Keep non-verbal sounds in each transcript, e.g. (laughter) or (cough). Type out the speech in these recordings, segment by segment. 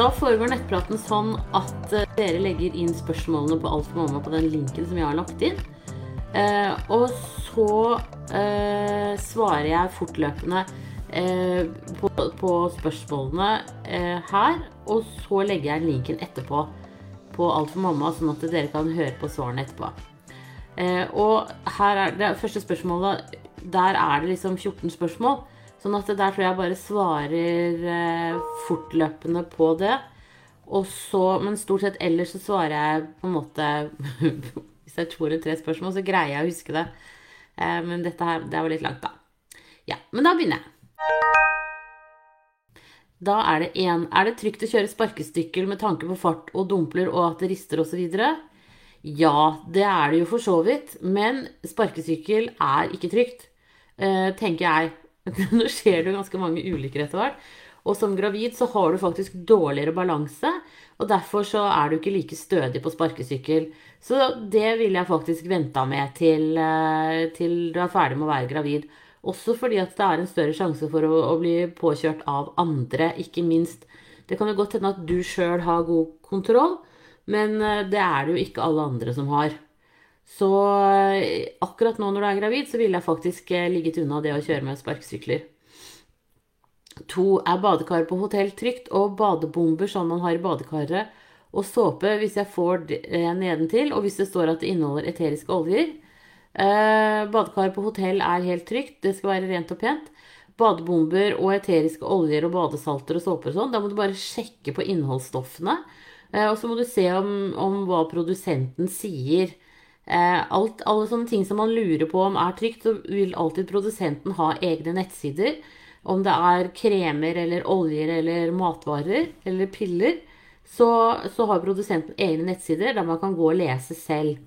Da foregår nettpraten sånn at eh, dere legger inn spørsmålene på Alt for mamma på den linken som jeg har lagt inn. Eh, og så eh, svarer jeg fortløpende på, på, spørsmålene her. Og så legger jeg linken etterpå på Alt for mamma, sånn at dere kan høre på svarene etterpå. Og her er det første spørsmålet Der er det liksom 14 spørsmål. Sånn at det der tror jeg bare svarer eh, fortløpende på det. Og så, men stort sett ellers så svarer jeg på en måte (laughs) Hvis det er to eller tre spørsmål, så greier jeg å huske det. Eh, men dette her, det var litt langt, da. Ja, men da begynner jeg. Da er det én Er det trygt å kjøre sparkestykkel med tanke på fart og dumpler og at det rister osv.? Ja, det er det jo for så vidt. Men sparkesykkel er ikke trygt, eh, tenker jeg. (laughs) Nå skjer det jo ganske mange ulykker etter hvert. Og som gravid så har du faktisk dårligere balanse, og derfor så er du ikke like stødig på sparkesykkel. Så det ville jeg faktisk venta med til, eh, til, du er ferdig med å være gravid. Også fordi at det er en større sjanse for å, å bli påkjørt av andre, ikke minst. Det kan jo godt hende at du sjøl har god kontroll, men eh, det er det jo ikke alle andre som har. Så eh, akkurat nå når du er gravid, så ville jeg faktisk eh, ligget unna det å kjøre med sparkesykler. To er badekar på hotell trygt, og badebomber som man har i badekaret, og såpe hvis jeg får det nedentil, og hvis det står at det inneholder eteriske oljer. Eh, badekar på hotell er helt trygt, det skal være rent og pent. Badebomber og eteriske oljer og badesalter og såper og sånn, da må du bare sjekke på innholdsstoffene. og så må du se om, om hva produsenten sier. Eh, alt, alle sånne ting som man lurer på om er trygt, så vil alltid produsenten ha egne nettsider. Om det er kremer eller oljer eller matvarer eller piller, så, så har produsenten egne nettsider der man kan gå og lese selv.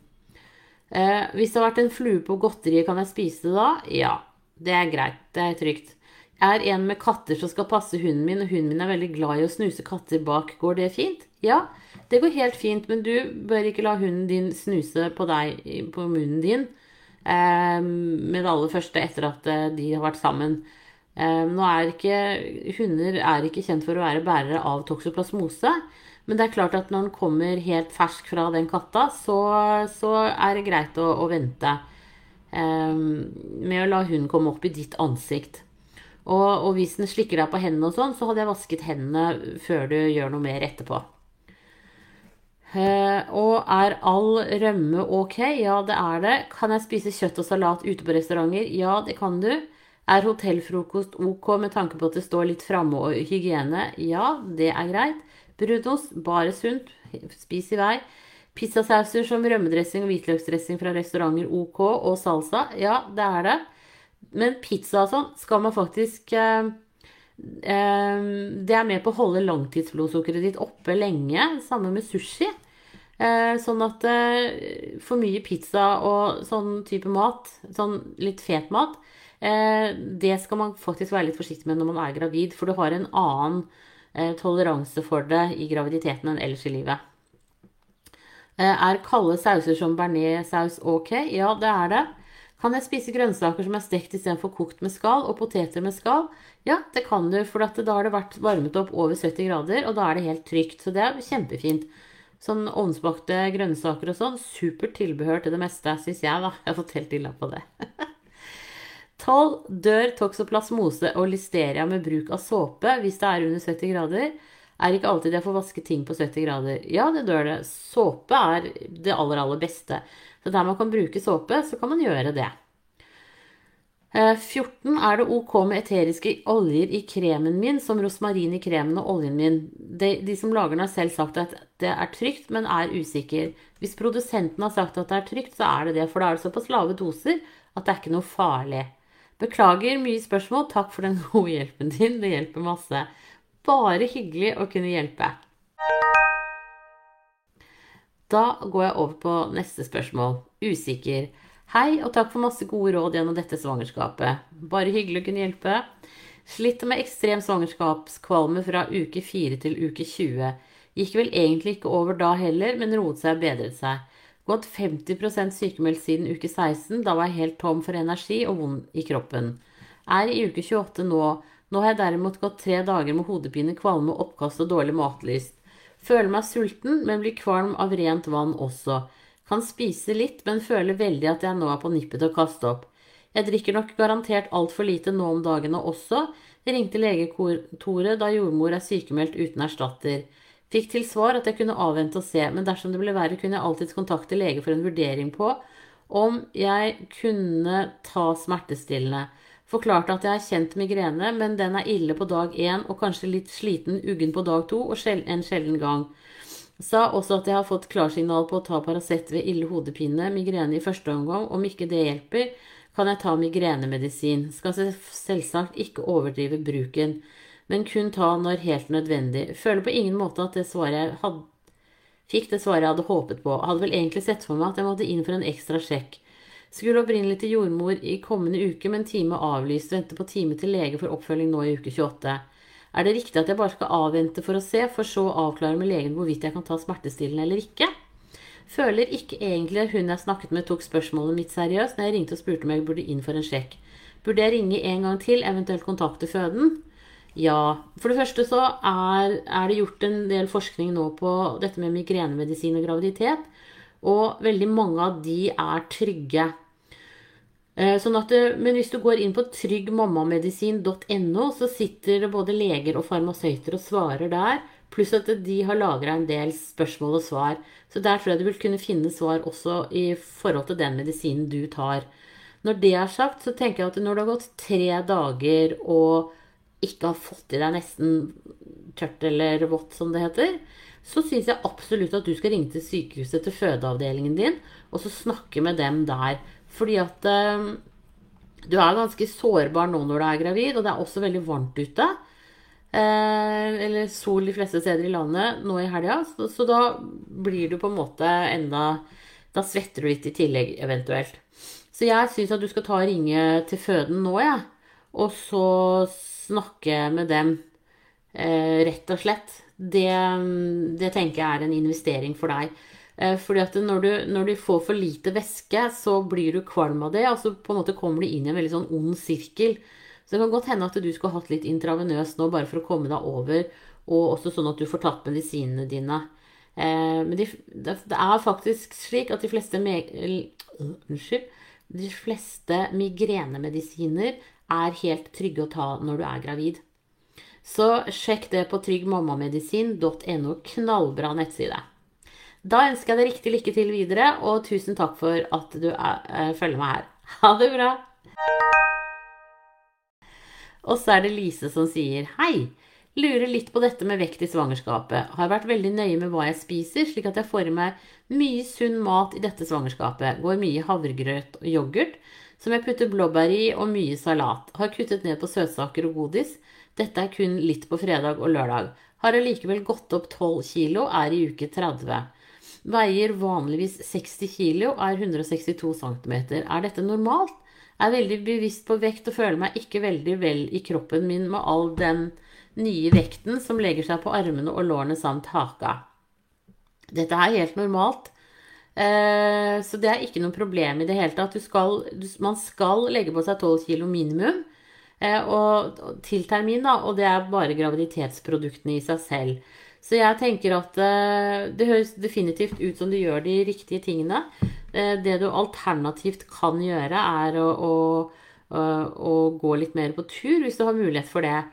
Eh, hvis det har vært en flue på godteriet, kan jeg spise det da? Ja, det er greit. Det er trygt. Jeg er en med katter som skal passe hunden min, og hunden min er veldig glad i å snuse katter bak. Går det fint? Ja. Det går helt fint, men du bør ikke la hunden din snuse på deg, på munnen din, eh, med det aller første etter at eh, de har vært sammen. Eh, nå er ikke, Hunder er ikke kjent for å være bærere av toksoplasmose. Men det er klart at når den kommer helt fersk fra den katta, så, så er det greit å, å vente eh, med å la hunden komme opp i ditt ansikt. Og, og hvis den slikker deg på hendene og sånn, så hadde jeg vasket hendene før du gjør noe mer etterpå. Uh, og er all rømme ok? Ja, det er det. Kan jeg spise kjøtt og salat ute på restauranter? Ja, det kan du. Er hotellfrokost ok med tanke på at det står litt framme og hygiene? Ja, det er greit. Brunost, bare sunt. Spis i vei. Pizzasauser som rømmedressing og hvitløksdressing fra restauranter ok, og salsa? Ja, det er det. Men pizza og sånn skal man faktisk uh, det er med på å holde langtidsblodsukkeret ditt oppe lenge. Sammen med sushi. Eh, sånn at eh, for mye pizza og sånn type mat, sånn litt fet mat, eh, det skal man faktisk være litt forsiktig med når man er gravid, for du har en annen toleranse for det i graviditeten enn ellers i livet. Er kalde sauser som bearnéssaus ok? Ja, det er det. Kan jeg spise grønnsaker som er stekt istedenfor kokt med skall, og poteter med skall? Ja, det kan du, for da har det vært varmet opp over 70 grader, og da er det helt trygt. Så det er kjempefint. Sånn ovnsbakte grønnsaker og sånn. Supert tilbehør til det meste, syns jeg, da. Jeg har fått helt illa på det. (laughs) Tolv dør toksoplasmose og listeria med bruk av såpe hvis det er under 70 grader. Er ikke alltid jeg får vaske ting på 70 grader. Ja, det dør det. Såpe er det aller, aller beste. Så der man kan bruke såpe, så kan man gjøre det. 14 eh, er det ok med eteriske oljer i kremen min, som rosmarin i kremen og oljen min. De, de, som lager den, har selv sagt at det er trygt, men er usikker. Hvis produsenten har sagt at det er trygt, så er det det, for da er det såpass lave doser at det er ikke noe farlig. Beklager mye spørsmål. Takk for den (laughs) gode hjelpen din. Det hjelper masse. Bare hyggelig å kunne hjelpe. Da går jeg over på neste spørsmål. Usikker. Hei, og takk for masse gode råd gjennom dette svangerskapet. Bare hyggelig å kunne hjelpe. Slitt med ekstrem svangerskapskvalme fra uke 4 til uke 20. Gikk vel egentlig ikke over da heller, men roet seg og bedret seg. Gått 50% sykemeldt siden uke 16. Da var jeg helt tom for energi og vond i kroppen. Er i uke 28 nå. Nå har jeg derimot gått tre dager med hodepine, kvalme, oppkast og dårlig matlyst. Føler meg sulten, men blir kvalm av rent vann også. Kan spiser litt, men føler veldig at jeg nå er på nippet til å kaste opp. Jeg drikker nok garantert altfor lite nå om dagene også. Jeg ringte legekontoret da jordmor er sykemeldt uten erstatter. Fikk til svar at jeg kunne avvente og se, men dersom det ble verre, kunne jeg alltids kontakte lege for en vurdering på om jeg kunne ta smertestillende. Forklarte at jeg har kjent migrene, men den er ille på dag én og kanskje litt sliten uggen på dag to og en sjelden gang. Sa også at jeg har fått klarsignal på å ta Paracet ved ille hodepine, migrene i første omgang. Om ikke det hjelper, kan jeg ta migrenemedisin. Skal selvsagt ikke overdrive bruken, men kun ta når helt nødvendig. Føler på ingen måte at det svaret jeg hadde Fikk det svaret jeg hadde håpet på. Hadde vel egentlig sett for meg at jeg måtte inn for en ekstra sjekk. Skulle opprinnelig til jordmor i kommende uke, men time avlyst. Venter på time til lege for oppfølging nå i uke 28. Er det riktig at jeg bare skal avvente for å se, for så å avklare med legen hvorvidt jeg kan ta smertestillende eller ikke? Føler ikke egentlig hun jeg snakket med, tok spørsmålet mitt seriøst når jeg ringte og spurte om jeg burde inn for en sjekk. Burde jeg ringe en gang til, eventuelt kontakte føden? Ja. For det første så er, er, det gjort en del forskning nå på dette med migrenemedisin og graviditet. Og veldig mange av de er trygge. Eh, sånn at, men hvis du går inn på tryggmammamedisin.no, så sitter både leger og farmasøyter og svarer der. Pluss at de har lagra en del spørsmål og svar. Så der tror jeg du vil kunne finne svar også i forhold til den medisinen du tar. Når det er sagt, så tenker jeg at når det har gått tre dager og ikke har fått i deg nesten tørt eller vått, som det heter, så syns jeg absolutt at du skal ringe til sykehuset, til fødeavdelingen din, og så snakke med dem der. Fordi at eh, du er ganske sårbar nå når du er gravid, og det er også veldig varmt ute. Eh, eller sol de fleste steder i landet nå i helga. Så, så, da blir du på en måte enda Da svetter du litt i tillegg, eventuelt. Så jeg syns at du skal ta og ringe til føden nå, jeg. Ja. Og så snakke med dem, eh, rett og slett, det, det, tenker jeg er en investering for deg. Eh, fordi at når du, når du, får for lite væske, så blir du kvalm av det. Og så på en måte kommer du inn i en veldig sånn ond sirkel. Så det kan godt hende at du skulle hatt litt intravenøst nå bare for å komme deg over. Og også sånn at du får tatt medisinene dine. Eh, men de, det, er faktisk slik at de fleste, unnskyld, de fleste migrenemedisiner er helt trygge å ta når du er gravid. Så sjekk det på tryggmammamedisin.no. Knallbra nettside. Da ønsker jeg deg riktig lykke til videre, og tusen takk for at du er, uh, følger meg her. (laughs) Ha det bra! Og så er det Lise som sier hei. Lurer litt på dette med vekt i svangerskapet. Har vært veldig nøye med hva jeg spiser, slik at jeg får i meg mye sunn mat i dette svangerskapet. Går mye havregrøt og yoghurt som jeg putter blåbær i og mye salat. Har kuttet ned på søtsaker og godis. Dette er kun litt på fredag og lørdag. Har allikevel gått opp 12 kilo, er i uke 30. Veier vanligvis 60 kilo, er 162 cm. Er dette normalt? Jeg Er veldig bevisst på vekt og føler meg ikke veldig vel i kroppen min med all den nye vekten som legger seg på armene og lårene samt haka. Dette er helt normalt. Eh, så det er ikke noe problem i det hele tatt. Man skal legge på seg 12 kg minimum eh, og, til termin, da, og det er bare graviditetsproduktene i seg selv. Så jeg tenker at eh, det høres definitivt ut som du gjør de riktige tingene. Det du alternativt kan gjøre, er å, å, å gå litt mer på tur hvis du har mulighet for det.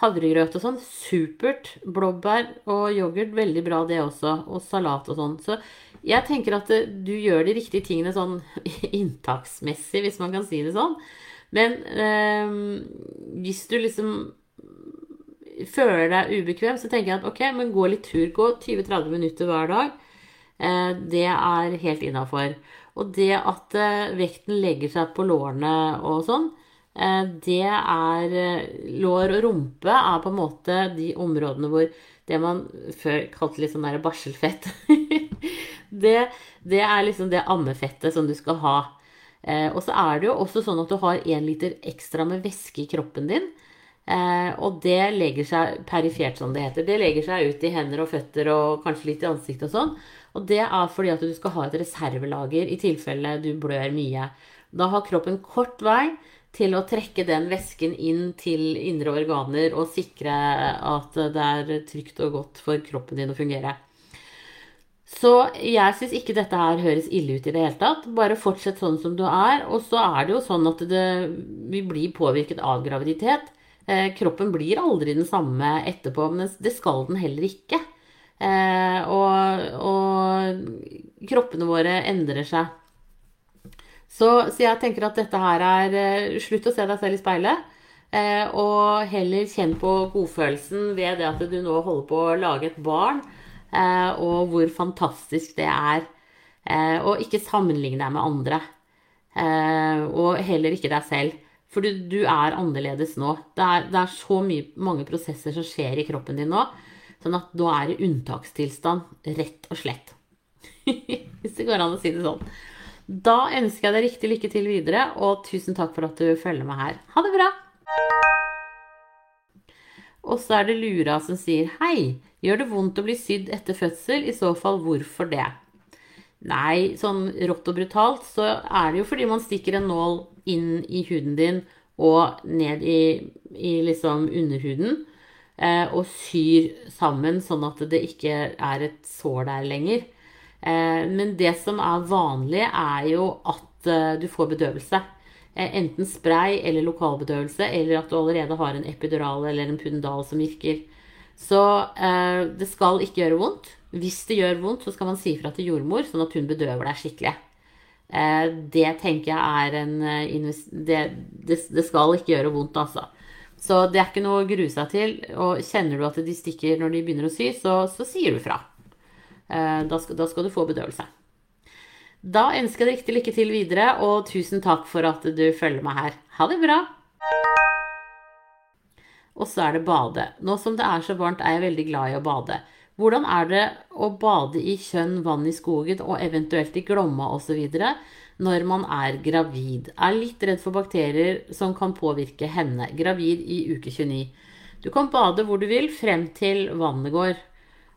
Havregrøt og sånn, supert. Blåbær og yoghurt, veldig bra det også. Og salat og sånn. Så jeg tenker at eh, du gjør de riktige tingene sånn (laughs) inntaksmessig, hvis man kan si det sånn. Men eh, hvis du liksom føler deg ubekvem, så tenker jeg at ok, men gå litt tur. Gå 20-30 minutter hver dag. Eh, det er helt innafor. Og det at eh, vekten legger seg på lårene og sånn, eh, det er Lår og rumpe er på en måte de områdene hvor det man før kalte litt sånn der barselfett (laughs) det, det, er liksom det ammefettet som du skal ha. Og så er det jo også sånn at du har én liter ekstra med væske i kroppen din. Eh, og det legger seg perifert, som det heter. Det legger seg ut i hender og føtter og kanskje litt i ansiktet og sånn. Og det er fordi at du skal ha et reservelager i tilfelle du blør mye. Da har kroppen kort vei til å trekke den væsken inn til indre organer og sikre at det er trygt og godt for kroppen din å fungere. Så jeg syns ikke dette her høres ille ut i det hele tatt. Bare fortsett sånn som du er. Og så er det jo sånn at det, vi blir påvirket av graviditet. Eh, kroppen blir aldri den samme etterpå, men det skal den heller ikke. Eh, og, og kroppene våre endrer seg. Så, så, jeg tenker at dette her er eh, Slutt å se deg selv i speilet. Og heller kjenn på godfølelsen ved det at du nå holder på å lage et barn, og hvor fantastisk det er. Og ikke sammenligne deg med andre. Og heller ikke deg selv. For du, du er annerledes nå. Det er, det er så mye, mange prosesser som skjer i kroppen din nå. Sånn at nå er det unntakstilstand, rett og slett. (laughs) Hvis det går an å si det sånn. Da ønsker jeg deg riktig lykke til videre, og tusen takk for at du følger med her. Ha det bra! Og så er det Lura som sier hei, gjør det vondt å bli sydd etter fødsel? I så fall hvorfor det? Nei, sånn rått og brutalt så er det jo fordi man stikker en nål inn i huden din og ned i, i liksom underhuden eh, og syr sammen sånn at det ikke er et sår der lenger. Eh, men det som er vanlig, er jo at eh, du får bedøvelse. Eh, enten spray eller lokalbedøvelse, eller at du allerede har en epidural eller en pudendal som virker. Så det skal ikke gjøre vondt. Hvis det gjør vondt, så skal man si fra til jordmor, sånn at hun bedøver deg skikkelig. Det tenker jeg er en det, det, det skal ikke gjøre vondt, altså. Så det er ikke noe å grue seg til. Og kjenner du at de stikker når de begynner å sy, så, så sier du fra. Eh, da skal, da skal, du få bedøvelse. Da ønsker jeg deg riktig lykke til videre, og tusen takk for at du følger meg her. Ha det bra! Og så er det bade. Nå som det er så varmt, er jeg veldig glad i å bade. Hvordan er det å bade i kjønn, vann i skogen og eventuelt i Glomma osv. når man er gravid? Er litt redd for bakterier som kan påvirke henne. Gravid i uke 29. Du kan bade hvor du vil frem til vannet går.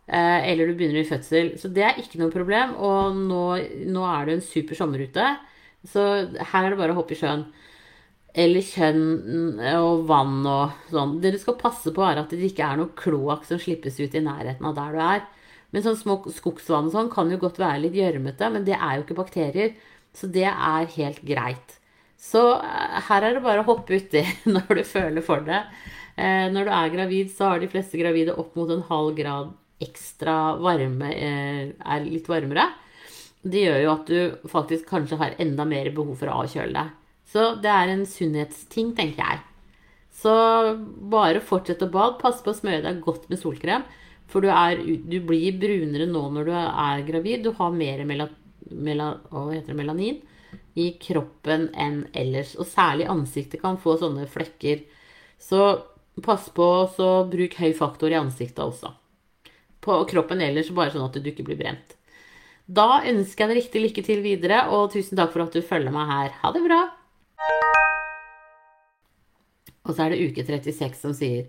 Eh, eller du begynner i fødsel. Så det er ikke noe problem. Og nå, nå er det en super sommer ute, så her er det bare å hoppe i sjøen. Eller kjønn og vann og sånn. Det du skal passe på, er at det ikke er noe kloakk som slippes ut i nærheten av der du er. Men sånn små skogsvann og sånn kan jo godt være litt gjørmete, men det er jo ikke bakterier. Så det er helt greit. Så eh, her er det bare å hoppe uti (laughs) når du føler for det. Eh, når du er gravid, så har de fleste gravide opp mot en halv grad ekstra varme eh, er litt varmere, det gjør jo at du faktisk kanskje har enda mer behov for å avkjøle deg. Så det er en sunnhetsting, tenker jeg. Så bare fortsett å bade. Pass på å smøre deg godt med solkrem. For du, er, du blir brunere nå når du er gravid. Du har mer mela, mela, melanin i kroppen enn ellers. Og særlig ansiktet kan få sånne flekker. Så pass på å bruke høy faktor i ansiktet også på kroppen ellers, bare sånn at du ikke blir brent. Da ønsker jeg deg riktig lykke til videre, og tusen takk for at du følger meg her. Ha det bra! Og så er det uke 36 som sier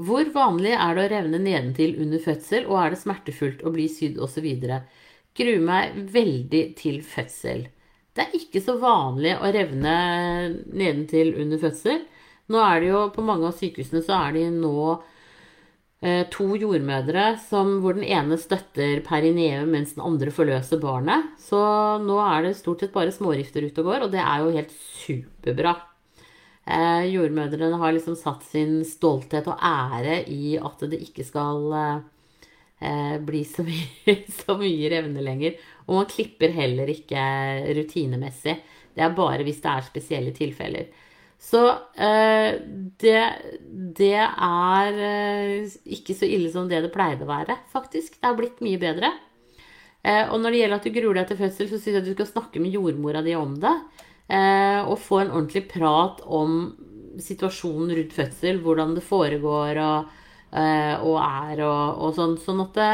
Hvor vanlig er det å revne nedentil under fødsel, og er det smertefullt å bli sydd osv.? Gruer meg veldig til fødsel. Det er ikke så vanlig å revne nedentil under fødsel. Nå er det jo På mange av sykehusene så er de nå to jordmødre som, hvor den ene støtter perineum mens den andre forløser barnet. Så nå er det stort sett bare smårifter ute og går, og det er jo helt superbra. Eh, jordmødrene har liksom satt sin stolthet og ære i at det ikke skal eh, bli så mye, (laughs) så mye revne lenger. Og man klipper heller ikke rutinemessig. Det er bare hvis det er spesielle tilfeller. Så eh, det, det, er eh, ikke så ille som det det pleide å være, faktisk. Det har blitt mye bedre. Eh, og når det gjelder at du gruer deg til fødsel, så syns jeg du skal snakke med jordmora di om det. Eh, og få en ordentlig prat om situasjonen rundt fødsel, hvordan det foregår og, og er og, og, sånn. Sånn at det,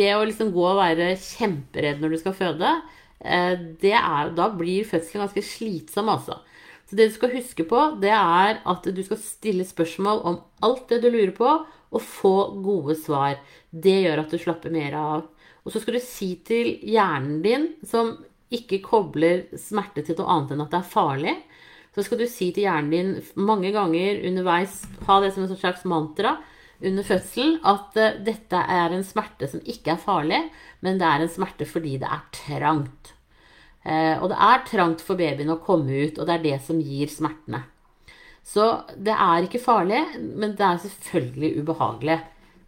det å liksom gå og være kjemperedd når du skal føde, er, da blir fødselen ganske slitsom, altså. Så det du skal huske på, det er at du skal stille spørsmål om alt det du lurer på, og få gode svar. Det gjør at du slapper mer av. Og så skal du si til hjernen din, som ikke kobler smerte til noe annet enn at det er farlig, så skal du si til hjernen din mange ganger underveis, ha det som en slags mantra under fødselen, at uh, dette er en smerte som ikke er farlig, men det er en smerte fordi det er trangt. Uh, og det er trangt for babyen å komme ut, og det er det som gir smertene. Så det er ikke farlig, men det er selvfølgelig ubehagelig.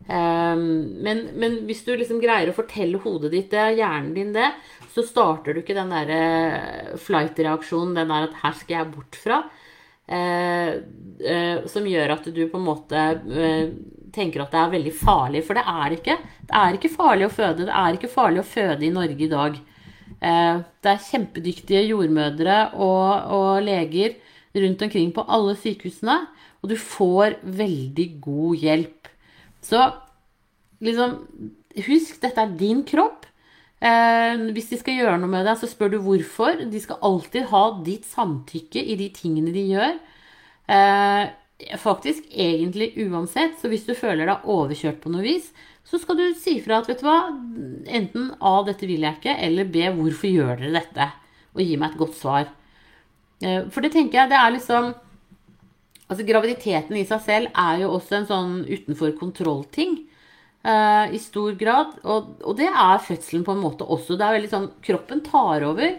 Um, men, men, hvis du liksom greier å fortelle hodet ditt det, hjernen din det, så starter du ikke den derre eh, flight-reaksjonen, den der at 'her skal jeg bort fra', uh, som gjør at du på en måte tenker at det er veldig farlig. For det er ikke. Det er ikke farlig å føde. Det er ikke farlig å føde i Norge i dag. Det er kjempedyktige jordmødre og, og leger rundt omkring på alle sykehusene, og du får veldig god hjelp. Så liksom Husk, dette er din kropp. Eh, hvis de skal gjøre noe med deg, så spør du hvorfor. De skal alltid ha ditt samtykke i de tingene de gjør. Eh, faktisk egentlig uansett. Så hvis du føler deg overkjørt på noe vis, så skal du si fra at vet du hva, enten A, dette vil jeg ikke, eller B, hvorfor gjør dere dette? Og gi meg et godt svar. Eh, for det tenker jeg, det er liksom Altså graviditeten i seg selv er jo også en sånn utenfor kontroll-ting. Uh, I stor grad. Og, og, det er fødselen på en måte også. Det er veldig sånn Kroppen tar over.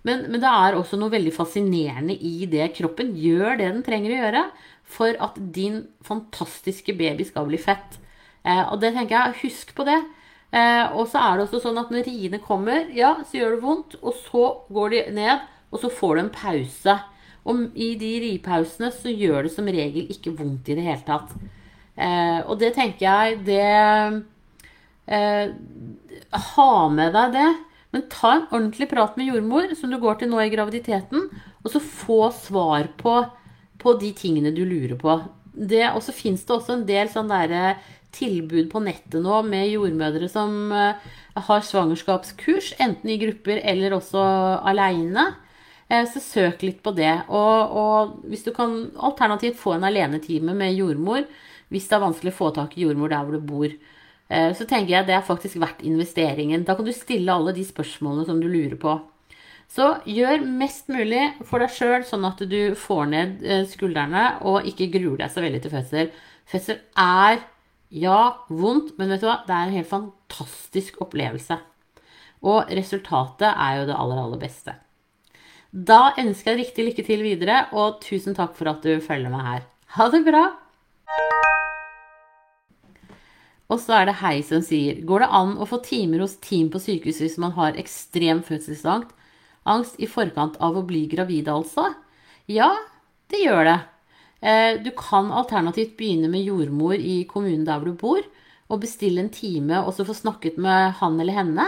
Men, men, det er også noe veldig fascinerende i det. Kroppen gjør det den trenger å gjøre for at din fantastiske baby skal bli fett. Eh, og det tenker jeg, husk på det. Eh, og så er det også sånn at når riene kommer, ja, så gjør det vondt. Og så går de ned og så får du en pause. Og i de ripausene så gjør det som regel ikke vondt i det hele tatt. Eh, og det tenker jeg det eh, Ha med deg det. Men ta en ordentlig prat med jordmor, som du går til nå i graviditeten, og så få svar på, på de tingene du lurer på. Og så fins det også en del sånn derre tilbud på nettet nå med jordmødre som eh, har svangerskapskurs, enten i grupper eller også aleine. Eh, så søk litt på det. Og, og, hvis du kan alternativt få en alenetime med jordmor, hvis det er vanskelig å få tak i jordmor der hvor du bor, eh, så tenker jeg det er faktisk verdt investeringen. Da kan du stille alle de spørsmålene som du lurer på. Så gjør mest mulig for deg sjøl, sånn at du får ned eh, skuldrene og ikke gruer deg så veldig til fødsel. Fødsel er, ja, vondt, men vet du hva? Det er en helt fantastisk opplevelse. Og resultatet er jo det aller, aller beste. Da ønsker jeg riktig lykke til videre, og tusen takk for at du følger meg her. Ha det bra! Og så er det Hei som sier Går det an å få timer hos team på sykehuset hvis man har ekstrem fødselsangst angst i forkant av å bli gravid, altså? Ja, det gjør det. Eh, du kan alternativt begynne med jordmor i kommunen der du bor, og bestille en time og så få snakket med han eller henne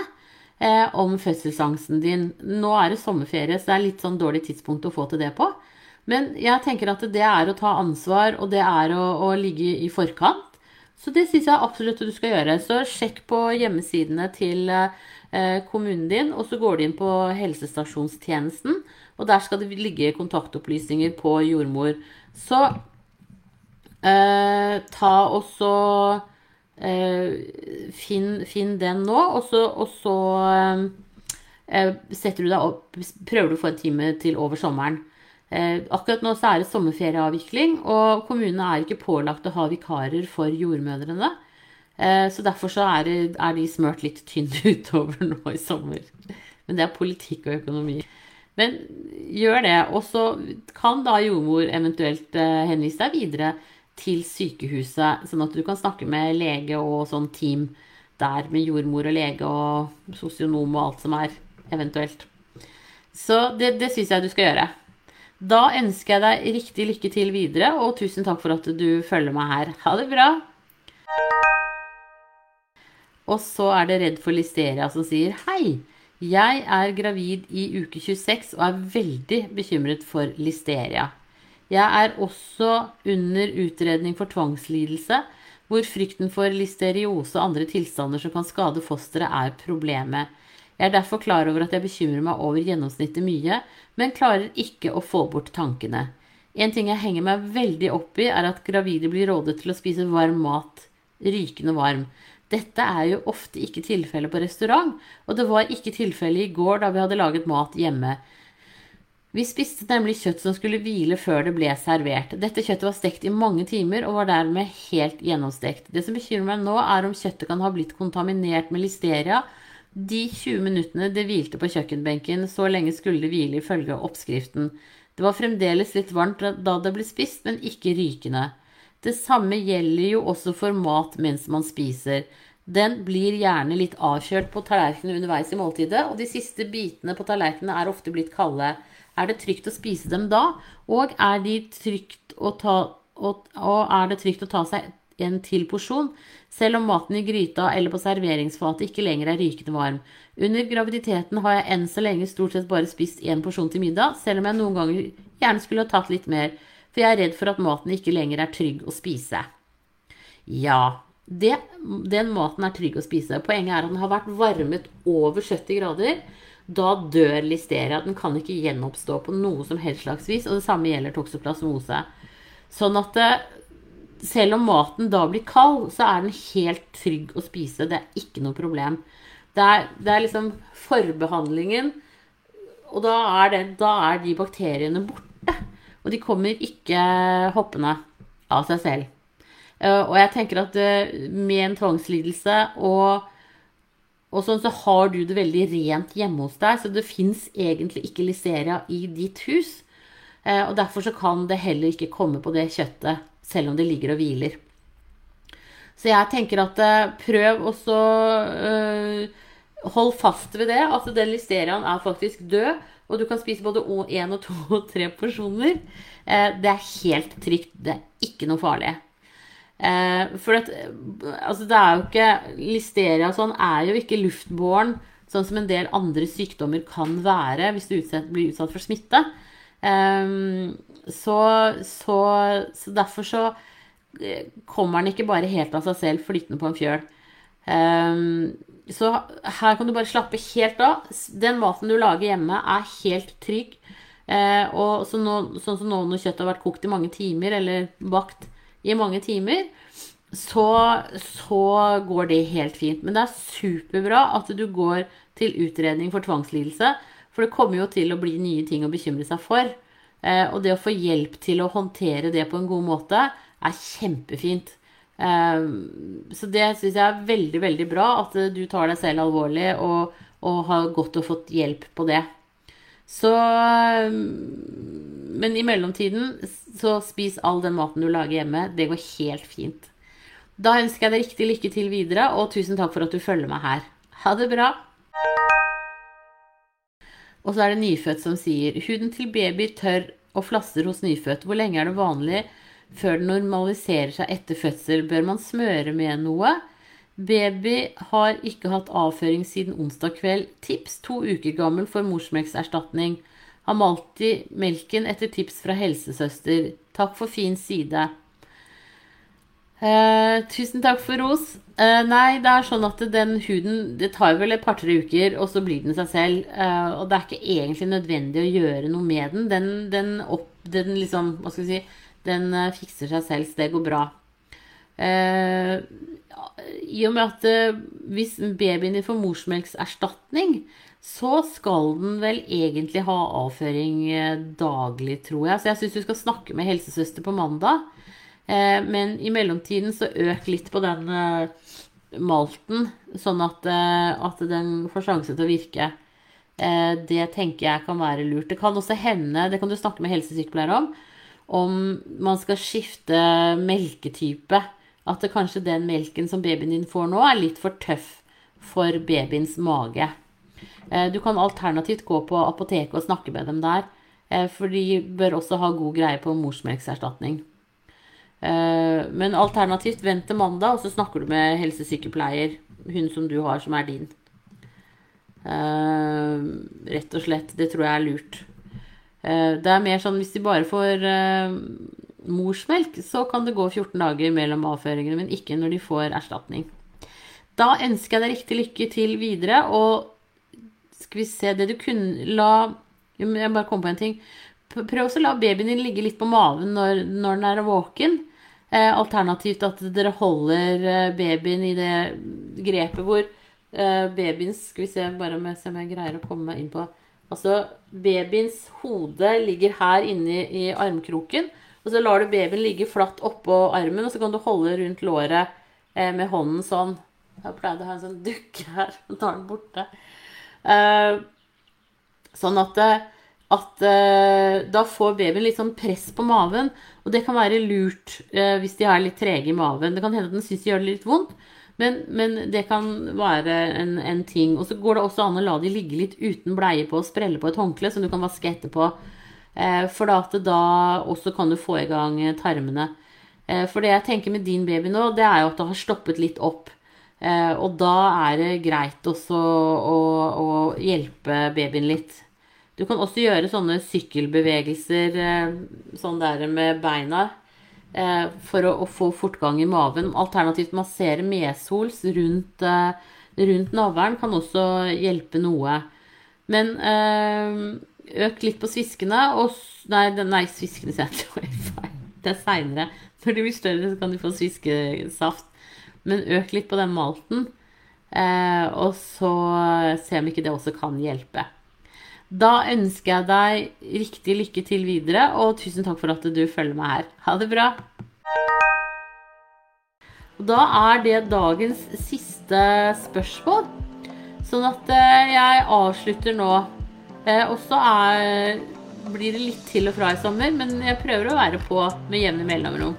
eh, om fødselsangsten din. Nå er det sommerferie, så det er litt sånn dårlig tidspunkt å få til det på. Men jeg tenker at det er å ta ansvar, og det er å, å ligge i forkant. Så det syns jeg absolutt du skal gjøre. Så sjekk på hjemmesidene til eh, kommunen din, og så går du inn på helsestasjonstjenesten, og der skal det ligge kontaktopplysninger på jordmor. Så eh, ta også Eh, finn, finn, den nå, og så, og så eh, setter du deg opp Prøver du å få en time til over sommeren. Eh, akkurat nå så er det sommerferieavvikling, og kommunene er ikke pålagt å ha vikarer for jordmødrene. Så derfor så er, det, er de smørt litt tynne (laughs) utover nå i sommer. Men det er politikk og økonomi. Men gjør det. Og så kan da jordmor eventuelt henvise deg videre til sykehuset, sånn at du kan snakke med lege og sånn team der med jordmor og lege og sosionom og alt som er eventuelt. Så det, det syns jeg du skal gjøre. Da ønsker jeg deg riktig lykke til videre, og tusen takk for at du følger meg her. Ha det bra! Og så er det Redd for listeria som sier hei. Jeg er gravid i uke 26 og er veldig bekymret for listeria. Jeg er også under utredning for tvangslidelse, hvor frykten for listeriose og andre tilstander som kan skade fosteret, er problemet. Jeg er derfor klar over at jeg bekymrer meg over gjennomsnittet mye, men klarer ikke å få bort tankene. En ting jeg henger meg veldig opp i, er at gravide blir rådet til å spise varm mat, rykende varm. Dette er jo ofte ikke tilfellet på restaurant, og det var ikke tilfellet i går da vi hadde laget mat hjemme. Vi spiste nemlig kjøtt som skulle hvile før det ble servert. Dette kjøttet var stekt i mange timer og var dermed helt gjennomstekt. Det som bekymrer meg nå, er om kjøttet kan ha blitt kontaminert med listeria de 20 minuttene det hvilte på kjøkkenbenken. Så lenge skulle det hvile ifølge oppskriften. Det var fremdeles litt varmt da det ble spist, men ikke rykende. Det samme gjelder jo også for mat mens man spiser. Den blir gjerne litt avkjølt på tallerkenene underveis i måltidet, og de siste bitene på tallerkenene er ofte blitt kalde. Er det trygt å spise dem da? Og er, de ta, og, og er det trygt å ta seg en til porsjon, selv om maten i gryta eller på serveringsfatet ikke lenger er rykende varm? Under graviditeten har jeg enn så lenge stort sett bare spist én porsjon til middag, selv om jeg noen ganger gjerne skulle ha tatt litt mer, for jeg er redd for at maten ikke lenger er trygg å spise. Ja, det, den maten er trygg å spise. Poenget er at den har vært varmet over 70 grader da dør listeria. Den kan ikke gjenoppstå på noe som helst slags vis. Og det samme gjelder toksoplasmose. Sånn at det, eh, selv om maten da blir kald, så er den helt trygg å spise. Det er ikke noe problem. Det er, det er liksom forbehandlingen, og da er, det, da er de bakteriene borte. Og de kommer ikke hoppende av seg selv. Eh, og jeg tenker at eh, med en tvangslidelse og og sånn så har du det veldig rent hjemme hos deg, så det fins egentlig ikke listeria i ditt hus. Eh, og derfor så kan det heller ikke komme på det kjøttet, selv om det ligger og hviler. Så jeg tenker at prøv også øh, Hold fast ved det, at den listeriaen er faktisk død. Og du kan spise både én og to og tre porsjoner. Eh, det er helt trygt. Det er ikke noe farlig. Eh, for at, altså det er jo ikke Listeria og sånn er jo ikke luftbåren, sånn som en del andre sykdommer kan være hvis du utsatt, blir utsatt for smitte. Eh, så, så, så, derfor så eh, kommer den ikke bare helt av seg selv flytende på en fjøl. Så her kan du bare slappe helt av. Den maten du lager hjemme, er helt trygg. Eh, og så nå, sånn som nå når kjøttet har vært kokt i mange timer, eller bakt i mange timer, så, så, går det helt fint. Men det er superbra at du går til utredning for tvangslidelse. For det kommer jo til å bli nye ting å bekymre seg for. Eh, og det å få hjelp til å håndtere det på en god måte er kjempefint. Eh, så det syns jeg er veldig, veldig bra at du tar deg selv alvorlig og, og har gått og fått hjelp på det. Så Men i mellomtiden så spis all den maten du lager hjemme. Det går helt fint. Da ønsker jeg deg riktig lykke til videre, og tusen takk for at du følger meg her. Ha det bra! Og så er det nyfødt som sier huden til baby tørr og flasser hos nyfødt. Hvor lenge er det vanlig før den normaliserer seg etter fødsel? Bør man smøre med noe? Baby har ikke hatt avføring siden onsdag kveld. Tips to uker gammel for morsmelkserstatning. Har malt i melken etter tips fra helsesøster. Takk for fin side. Eh, tusen takk for ros. Eh, nei, det er sånn at den huden Det tar vel et par-tre uker, og så blir den seg selv. Eh, og det er ikke egentlig nødvendig å gjøre noe med den. Den, den, opp, den liksom Hva skal vi si Den eh, fikser seg selv, så det går bra. Eh, i og med at eh, hvis babyen din får morsmelkserstatning, så skal den vel egentlig ha avføring eh, daglig, tror jeg. Så jeg syns du skal snakke med helsesøster på mandag. Eh, men i mellomtiden så øk litt på den malten, sånn at, at den får sjanse til å virke. Det tenker jeg kan være lurt. Det kan også hende, det kan du snakke med helsesykepleier om, om man skal skifte melketype at det kanskje den melken som babyen din får nå, er litt for tøff for babyens mage. Eh, du kan alternativt gå på apoteket og snakke med dem der, eh, for de bør også ha god greie på morsmelkserstatning. Eh, men alternativt vent til mandag, og så snakker du med helsesykepleier, hun som du har, som er din. Rett og slett. Det tror jeg er lurt. Det er mer sånn hvis de bare får morsmelk, så kan det gå 14 dager mellom avføringene, men ikke når de får erstatning. Da ønsker jeg deg riktig lykke til videre, og skal vi se det du kunne la Jeg bare kom på en ting. Prøv også å la babyen din ligge litt på maven når, når den er våken. Eh, alternativt at dere holder eh, babyen i det grepet hvor eh, babyen Skal vi se bare om jeg, greier å komme inn på Altså, babyens hode ligger her inne i armkroken. Og så lar du babyen ligge flatt oppå armen, og så kan du holde rundt låret eh, med hånden sånn. Jeg pleide å ha en sånn dukke her. og tar den borte. Eh, sånn at, eh, at eh, da får babyen litt sånn press på maven. Og det kan være lurt eh, hvis de er litt trege i maven. Det kan hende at den syns de gjør det litt vondt. Men, men, det kan være en, en ting. Og så går det også an å la de ligge litt uten bleie på og sprelle på et håndkle som du kan vaske etterpå. Eh, for da, da også kan du få i gang tarmene. Eh, for det jeg tenker med din baby nå, det er jo at det har stoppet litt opp. Eh, og da er det greit også å, å, hjelpe babyen litt. Du kan også gjøre sånne sykkelbevegelser eh, sånn der med beina Eh, for å, å, få fortgang i maven. Alternativt massere medsols rundt, eh, rundt navlen kan også hjelpe noe. Men eh, øk litt på sviskene og Nei, nei sviskene sier jeg. Det er seinere. Når de blir større, så kan de få sviskesaft. Men øk litt på den malten. og så se om ikke det også kan hjelpe. Da ønsker jeg deg riktig lykke til videre, og tusen takk for at du følger meg her. Ha det bra. Da er det dagens siste spørsmål. Sånn at eh, jeg avslutter nå. Eh, og så blir det litt til og fra i sommer, men jeg prøver å være på med jevne mellomrom.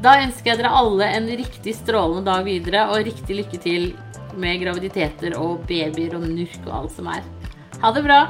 Da ønsker jeg dere alle en riktig strålende dag videre, og riktig lykke til med graviditeter og babyer og nurk og alt som er. Ha det bra!